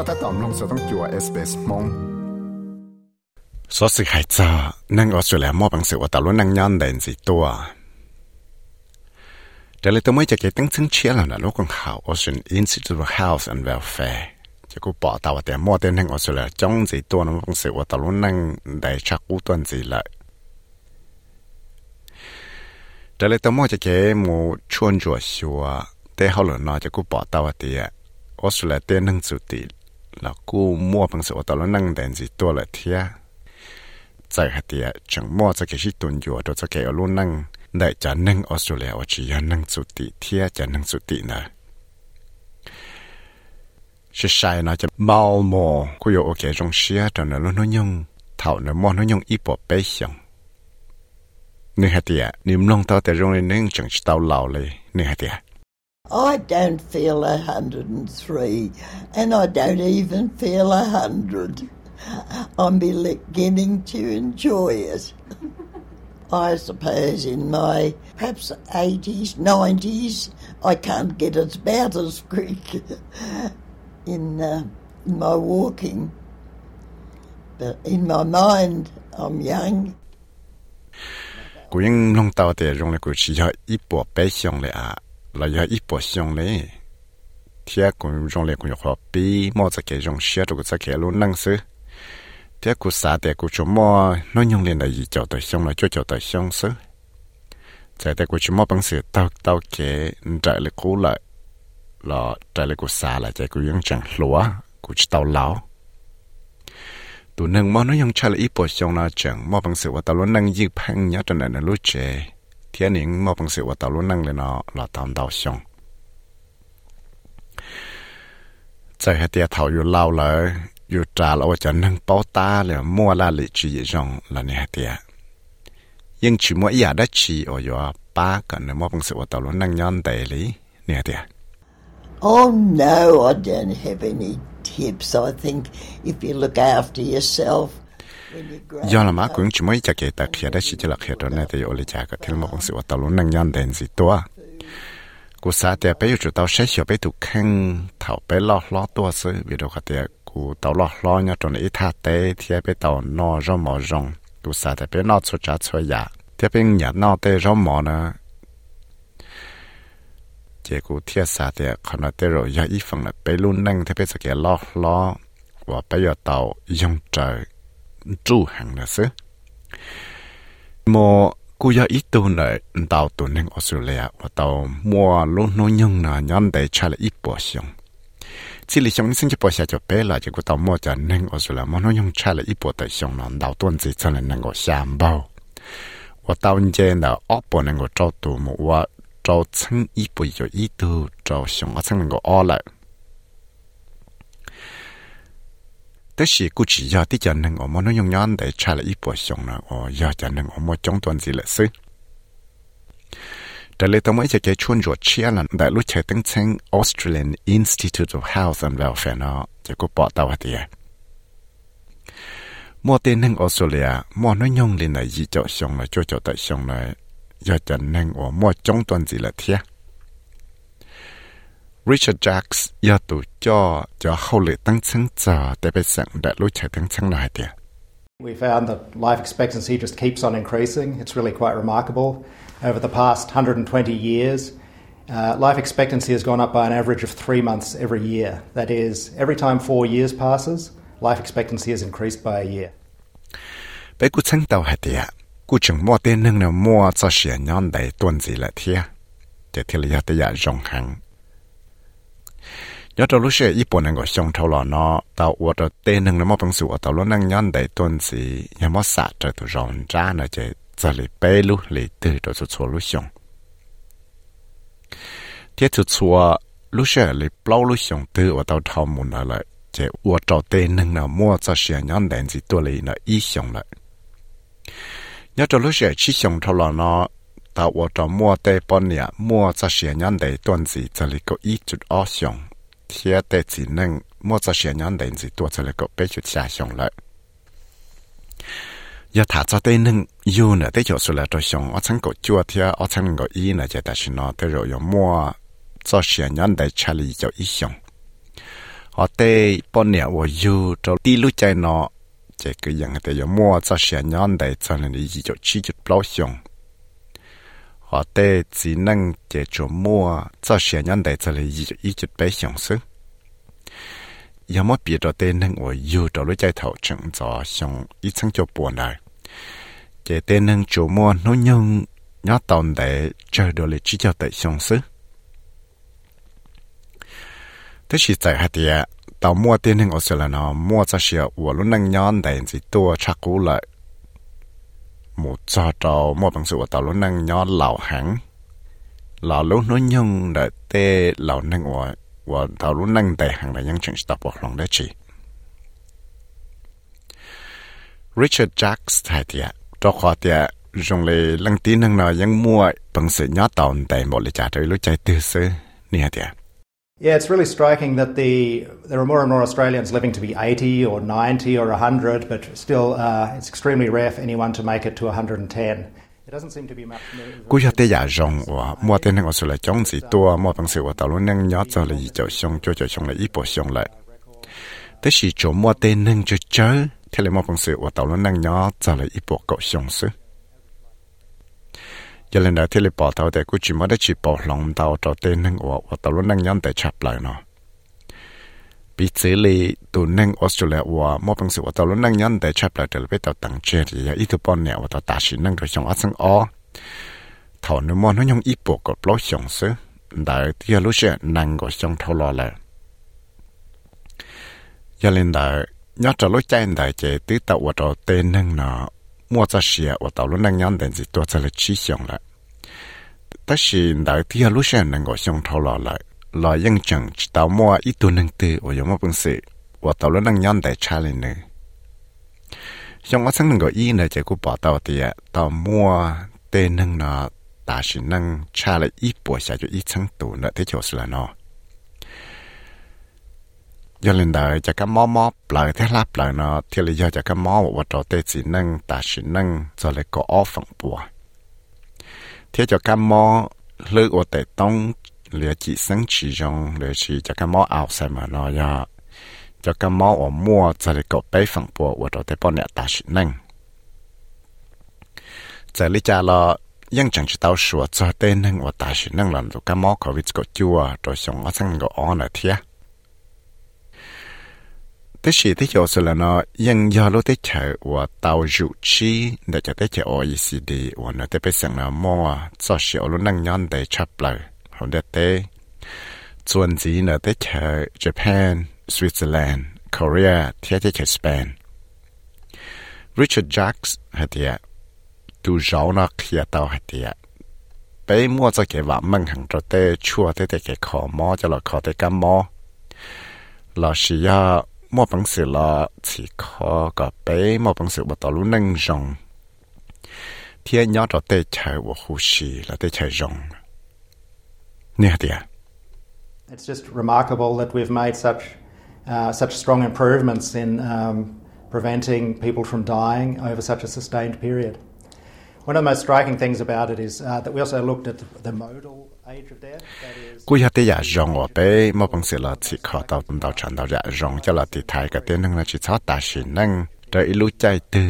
ก็ถ้าตอมลงจะต้องจัวเอสเปสมงสอสิหายจ้านั่งออสเตรเลียมอบังเสือตาลุนั่งย้อนเดินสิตัวแต่เลยตัวไม่จะเกิดตั้งซึ่งเชียร์แล้วนะลูกของเขา Ocean Institute of Health and Welfare จะกูปอตาวแต่มอเต้นนั่งออสเตรเลียจ้องสิตัวนั่งบังเสือตาลุนั่งได้ชักกูตัวสิละแต่เลยตัวไม่จะเกิดมูชวนจัวชัวแต่เขาเหลือนอจะกูปอตาวเตียออสเตรเลียเต้นนั่งสุดติ แล้วกูมั่วเป็นสิว่าตอนนั่งเดินสิตัวละเทียใจหัดเดียจังมั่วจะเกชิตุนอยู่ตัวจะเกอลุนั่งได้จะนั่งออสเตรเลียว่าชียนั่งสุติเทียจะนั่งสุตินะชิช่ยนะจะเมาโมวคุยู่โอเคจงเชียตอนนั้นลุนยงเท่านั้นมอนยงอีปอบเปเสียงนี่หัดเดียนิมลงต่อแต่โรงเรีนนึงจังจะเตาเหล่าเลยนี่หัดเดีย ป้าตาเลยมัวลาลิจีจงละเนี่ยเตียยังชิมัวอยากได้ชีโอ là ya ít bỏ xong lên, thế cũng trong lệ cũng học bì, mò sẽ kể trong xe đồ cái kể luôn năng sư thế cũng xa thế cũng chỗ mò nó nhung lên là gì cho tới xong là cho cho tới xong sư thế thế cũng chỗ mò bằng sự tao tao kể trái lại cũ lại là trái lại cũng xa là trái cũng vẫn chẳng lúa cũng chỉ tao lão tụi nâng mò nó nhung trái lại ít bỏ xong là chẳng mò bằng sự và tao luôn năng gì phăng nhát cho nên là lúc chơi. 天宁莫本事我道路弄了呢，老当道凶。在黑爹头又老了，又炸了，我就弄包打了，莫那里去一种了你黑爹。nhưng chỉ mỗi nhà đã chỉ ở chỗ ba cái nữa mà bằng sự ở tàu luôn năng nhon tệ lý nè Oh no, I don't have any tips. I think if you look after yourself, do là má cũng chỉ mới chả kể ta khía là khía đó này thì ở lại chả có thêm một con sự luôn năng nhân đến gì to cô xã thì bây giờ chúng tao sẽ hiểu bây tụ khăn, thảo bây lo lo to sự vì đâu có thể cô tao lo lo nhá trong này thà thì bây tao nọ rong mỏ rong cô xã thì bây nọ cho trả cho ya thì bây nhà nọ tế rong mỏ nữa chỉ cô thì còn là tế rồi dạ ya ít phần là bây luôn năng thì bây giờ cái lo lo và bây giờ tao dùng trời trụ hàng là xứ mò cú ya ít tu này tàu tu nên Australia và tàu mua luôn nó nhung nè nhon để trả lại ít bỏ xong chỉ lý xong sinh cho bỏ xa cho bé là chỉ có tàu mua cho nên ở chỗ là mà nó dùng trả lại ít bộ tại xong nó đào tuần gì cho nên năng có giảm bao và tàu như là ốp bộ năng có trâu tù một và trâu chân ít bộ cho ít tu trâu xong ở chân năng có ó lại แต่สิกูchỉ giờที่จะนั่งออกมาน้อยย้อนได้ชาละอีปวดชงนะอ๋อยาจะนั่งออกมาจ้องตัวสิละซึ แต่เลยต้องไม่จะแกชวนจวดเชียร์นั่นแต่รู้ใช้ตั้งเชิง Australian Institute of Health and Welfare เนาะจะกูปอตาวเดียมัวเต้นหนึ่งออสเตรเลียมัวน้อยยงเลยนะยี่เจาะชงเลยจ่อเจาะแต่ชงเลยอยากจะนั่งอ๋อมัวจ้องตัวสิละเทีย Richard We found that life expectancy just keeps on increasing. It's really quite remarkable. Over the past 120 years, uh, life expectancy has gone up by an average of three months every year. That is, every time four years passes, life expectancy has increased by a year. ไปกูชั้งเต่าหายเดียกูจึงมัวเต้นหนึ่งเนี่ยมัวจะเสียย้อนได้ตัวนี้ละเทียจะเทียระยะแต่ยาจงหัง ยอดรู้เชื่อญี่ปุ่นนั่งก็ชงเท่าหล่อเนาะตาอวดเตนึงแล้วมอปังสูตาล้นนั่งย้อนได้ต้นสียังมอสะเจอตัวรองจ้าเนาะเจจะเลยเปลุเลยตื่นตัชัวรู้ชงเทียชัวรู้เชื่อเลยเปล่ารู้ชงตื่นว่ทอมุนอะไรเจอวดจอเตนึงเนาะมัวจะเสียย้อนแดนสีตัวเลยเางเลยยอดรู้เชื่อชิชงเาหล่อเนาะตาอวดอมัวเตปนเนี่ยมัวจะยย้อด้นสีจะเลยก็อีจุดอ้อชง 贴的只能莫做些人人是多出来个被就下上来。要他做的能有呢，得叫出来做上，我曾个昨天我曾个一呢，就但是呢，得肉有莫做些人的吃力就一上。 họ tê bọn nè và yêu cho đi lúc chạy nó chỉ cái dạng cái giờ mua cho xe nhon để cho nên đi cho chi chút bao xong Họ tê chỉ năng chế chỗ mua cho xe nhân đại cho lấy ý cho ít chút bao xong sức yà mò bì cho tê năng và yêu cho lúc chạy thảo chẳng cho xong ý chẳng cho buồn này chế tê năng chỗ mua nó nhân nhớ tồn để chờ đồ lịch chỉ cho tệ xong sức thế chỉ tại hạt địa tàu mua tiền hình ở là nó mua cho xe của lúc năng nhon để chỉ tua chắc cũ lại một cho tàu một bằng sự của tàu lúc năng nhó lão hãng lão lúc nói nhung để tê lão năng của của tàu lúc năng tệ hàng là những chuyện tập bọc lòng đấy chỉ Richard Jacks thầy địa cho khoa địa dùng lì lăng tin năng nó những mua bằng sự nhớ tàu để một lì trả trời lúc chạy từ xưa nè địa Yeah, it's really striking that the there are more and more Australians living to be 80 or 90 or 100, but still uh, it's extremely rare for anyone to make it to 110. It doesn't seem to be much. cú cho tế giả rong và mua tên năng ở là chống gì tua mua bằng sự của tàu luôn năng nhớ cho là gì cho xong cho cho xong là ít bộ xong lại. Thế thì chỗ mua tên năng cho chớ thế là mua bằng sự của tàu luôn năng nhớ cho là ít bộ cậu xong sự giờ lên đó thì lấy bỏ tàu để cũng chỉ mới chỉ bỏ lòng tàu cho tên nâng của và tàu luôn nâng nhắn để chập lại nó. Bị xử lý tù nâng Australia và mỗi bằng sự của tàu luôn nâng nhắn để chập lại để biết tàu tăng chết thì ít thứ bọn nẻo tàu ta chỉ nâng được trong ác sinh ó thầu nếu mà nó nhung ít bộ có lối xong sự đại thì lúc sẽ nâng có trong thâu lo lại. Giờ lên đó nhớ cho lối chạy đại chạy tứ tàu của tàu tên nâng nó mua cho xe, và tàu lúc năng nhân đến gì tôi sẽ là chi xong lại. Tất sự đợi thì lúc xe năng gọi xong thâu lọ lại. Lọ yên chẳng chỉ tàu mua ít tuần năng tư, và giống một bằng sự và tàu lúc năng nhân để trả lời nữa xong ở sáng năng gọi y này chỉ có bỏ tàu thì tàu mua tên năng nó ta chỉ năng trả lại ít buổi sẽ cho ít sáng tù nữa, thế chỗ là nó giờ lên đời cho cái mò mò, lời thế lắp lời nó thì là giờ cho cái mò một vật trò tê chỉ nâng ta chỉ nâng rồi lại có off phẳng bùa. Thế cho cái mò lư của tệ tông lừa chỉ sáng chỉ dùng lừa chỉ cho cái mò ảo xem mà nó giờ cho cái mó ở mua rồi lại có bảy phẳng bùa vật trò tê bọn nè tả chỉ nâng giờ lý cha là ยังจังจะเต้าชัวจะเต้นนั่งว่าตาชินั่งหลังตัวก็มอคอวิดก็จัวตัวสองก็สั่งก็อ่อนอะเทีย tức sĩ thế chỗ là nó ยัง do lô thế chở và tàu dụ chi để cho thế chở OECD và nó thế bây giờ nó mua cho sửa luôn năng nhon để chấp lời không để thế chuẩn gì nó thế chở Japan Switzerland Korea thế thế chở Spain Richard Jacks hạt địa tu giáo nó kia tàu hạt địa ไปมั่วจะเก็บว่ามังหังจะเตชั่วเตเตเก็บขอมอจะหลอขอเตกามอหลอชิยา มอปังสือละฉีคอกับไปมอปังสือบัตลุนังจงเทียนยอดเตชัยว่าหูชีและเตชัยจงเนี่ยเดีย It's just remarkable that we've made such uh, such strong improvements in um, preventing people from dying over such a sustained period. One of the most striking things about it is uh, that we also looked at the, the modal age of death. That is, กูอยากได้อยากรองว่าไปมอบังสิละสิขอตาวตุนตาวฉันตาวอยากรองจะละติไทยกับเต้นนั่งละจิตชอตาชินนั่งโดยรู้ใจตื้อ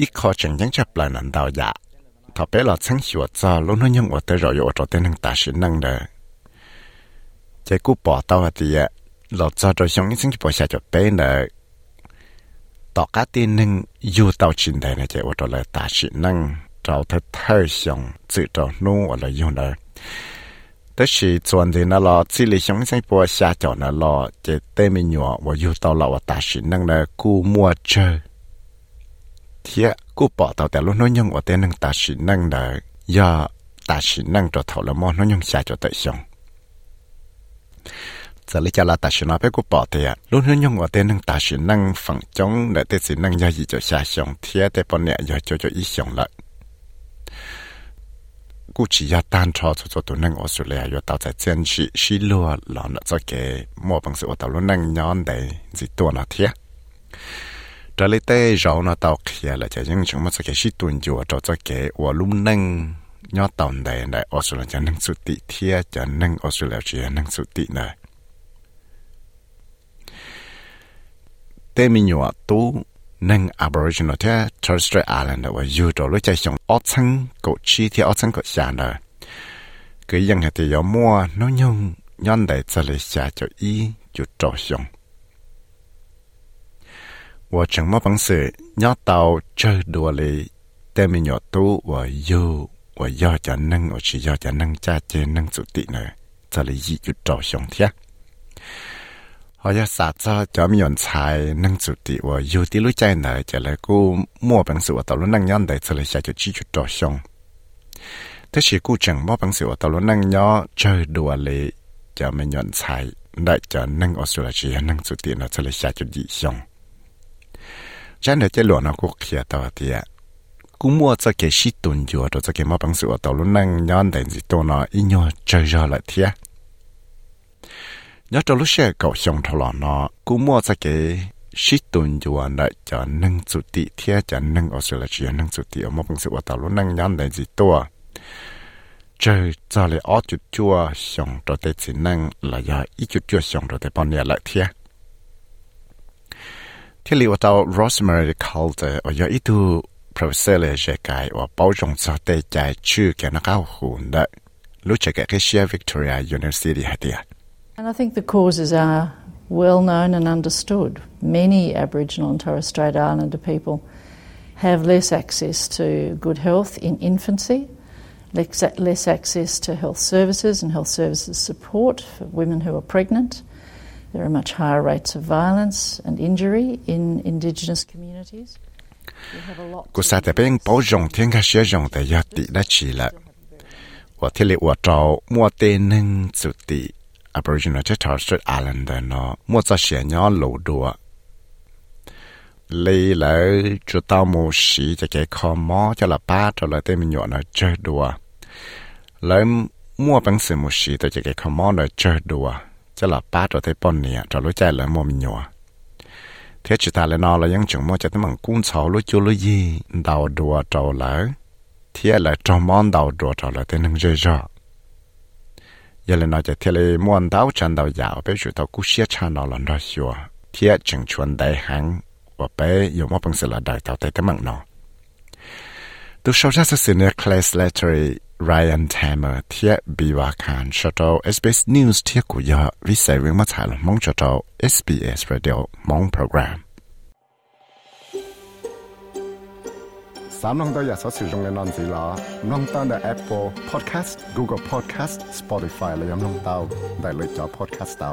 อีกขอจังยังจะปลายนันดาวอยากถ้าไปละชั้งหัวจอลุ้นยังว่าแต่เราอยู่ว่าเต้นนั่งตาชินนั่งเด้อใจกูปอตาวตีอ่ะเราจอโดยชงยิ่งจะปอชาจะไปเด้อต่อกาตีนึงอยู่ตาวชินได้นะใจว่าตัวเลยตาชินนั่ง đầu thật thay xong tự đầu nu ở là yêu nè đó là chuẩn thì nó lo chỉ là sống sinh bộ xa cho nó lo chỉ tên mình nhỏ và yêu tao lo và ta sĩ năng là cú mua chơi thế cú bỏ tao แต่ lúc nó nhung ở tên năng ta sĩ năng là do ta sĩ năng cho thầu là mò, nó nhung xa cho tới xong giờ lấy cha là ta sĩ nó phải cú bỏ thì lúc nó nhung ở tên năng ta sĩ năng phẳng chống để tên sĩ năng do gì cho xa xong thế tên bọn nhẹ do cho cho ít xong lại กูจียาตันชอชอตัวนึงออสเตรเลียอยู่ต่อใจเจนชิชิลัวหลอนจะเกมอบังสิอตัวลุนึงย้อนได้จิตัวละเทียจะเลยเต้ยาวนาตอเขียละจะยังชงมันจะเกชิตุนอยู่จะจะเกว่าลุ่มนึงย้อนตอนใดในออสเตรเลียจะนึงสุติเทียจะนึงออสเตรเลียจะนึงสุตินะเตมิญวตู nâng Aboriginal thế Torres Strait Islander và dù đó lúc chạy xong ớt xăng cổ chi thì ớt xăng cổ xa nở. Cứ dân hệ thì yếu mua nó nhung nhân đại trả lời xa cho y chú trò xong. Và chẳng mơ bằng sự nhó tàu chơi đùa lì tên mình nhỏ tu và dù và do cho nâng và chỉ do cho nâng cha chê nâng sự tị nở trả lời gì chú trò xong thế. 我要啥子就没人猜能主的，我有的路在呢，就来个莫本事我到了能样的，这里下就继续照相。但是古正莫本事我到了能要这多里，就没人猜，那就能我说了只要能主的呢，这里下就异相。真系即系乱啊！国企到啲啊，估摸咗嘅是断咗，到咗嘅冇本事我到路能样定是到那一样追咗嚟啲。 nhớ cho lúc xe cậu xong thầu lọ nó, cú mua ra cái sĩ tuần cho anh lại cho nâng chủ tị thế cho nâng ở sửa là chỉ nâng chủ tị ở một bằng sự ở tàu lúc nâng nhắn đến gì to chơi cho lại ở chút chua xong rồi tới chỉ nâng là do ít chút chua xong rồi tới bao nhiêu lại thế thế liệu tàu Rosemary Calder ở do ít tu professor là dễ cái và bảo trọng cho tới chạy chữ cái nó cao hồn đấy. Lúc chạy cái cái Victoria University hả tiệt And I think the causes are well known and understood. Many Aboriginal and Torres Strait Islander people have less access to good health in infancy, less access to health services and health services support for women who are pregnant. There are much higher rates of violence and injury in Indigenous communities. Cô sa tế lệ Aboriginal Torres Islander nó mua ra xe nhỏ lộ đùa lấy lại cho tao mua xí cho cái kho mó cho là ba cho là tên mình nhỏ nó chơi đùa lấy mua bằng sự mua xí cho cái kho mó nó chơi đùa cho là ba cho thấy bọn nè cho lối chạy lại mua mình nhỏ thế chỉ ta lại nó là những chuyện mua cho thấy bằng cuốn sáu lối chú lối gì đầu đùa trầu lỡ thế là trong món đầu đùa trầu lỡ tên nâng rơi rõ giờ là nói cho thế là muốn đào chân đào dạo bây giờ tao cũng sẽ chán nó lần đó xưa thế chừng chuẩn đại hàng và bé dùng một bằng sự là đại tao tới tấm mạng nó tôi sau ra sự này class letter Ryan Tamer thế bị và khan cho tao SBS News thế của giờ vì sai với mất hại mong cho tao SBS Radio mong program. สามน้องตัวอย่าสอสื่อตงในนอนสีล้อน้องตั้งแต่ Apple Podcast Google Podcast Spotify และยังน้องเตาได้เลยจอ Podcast เตา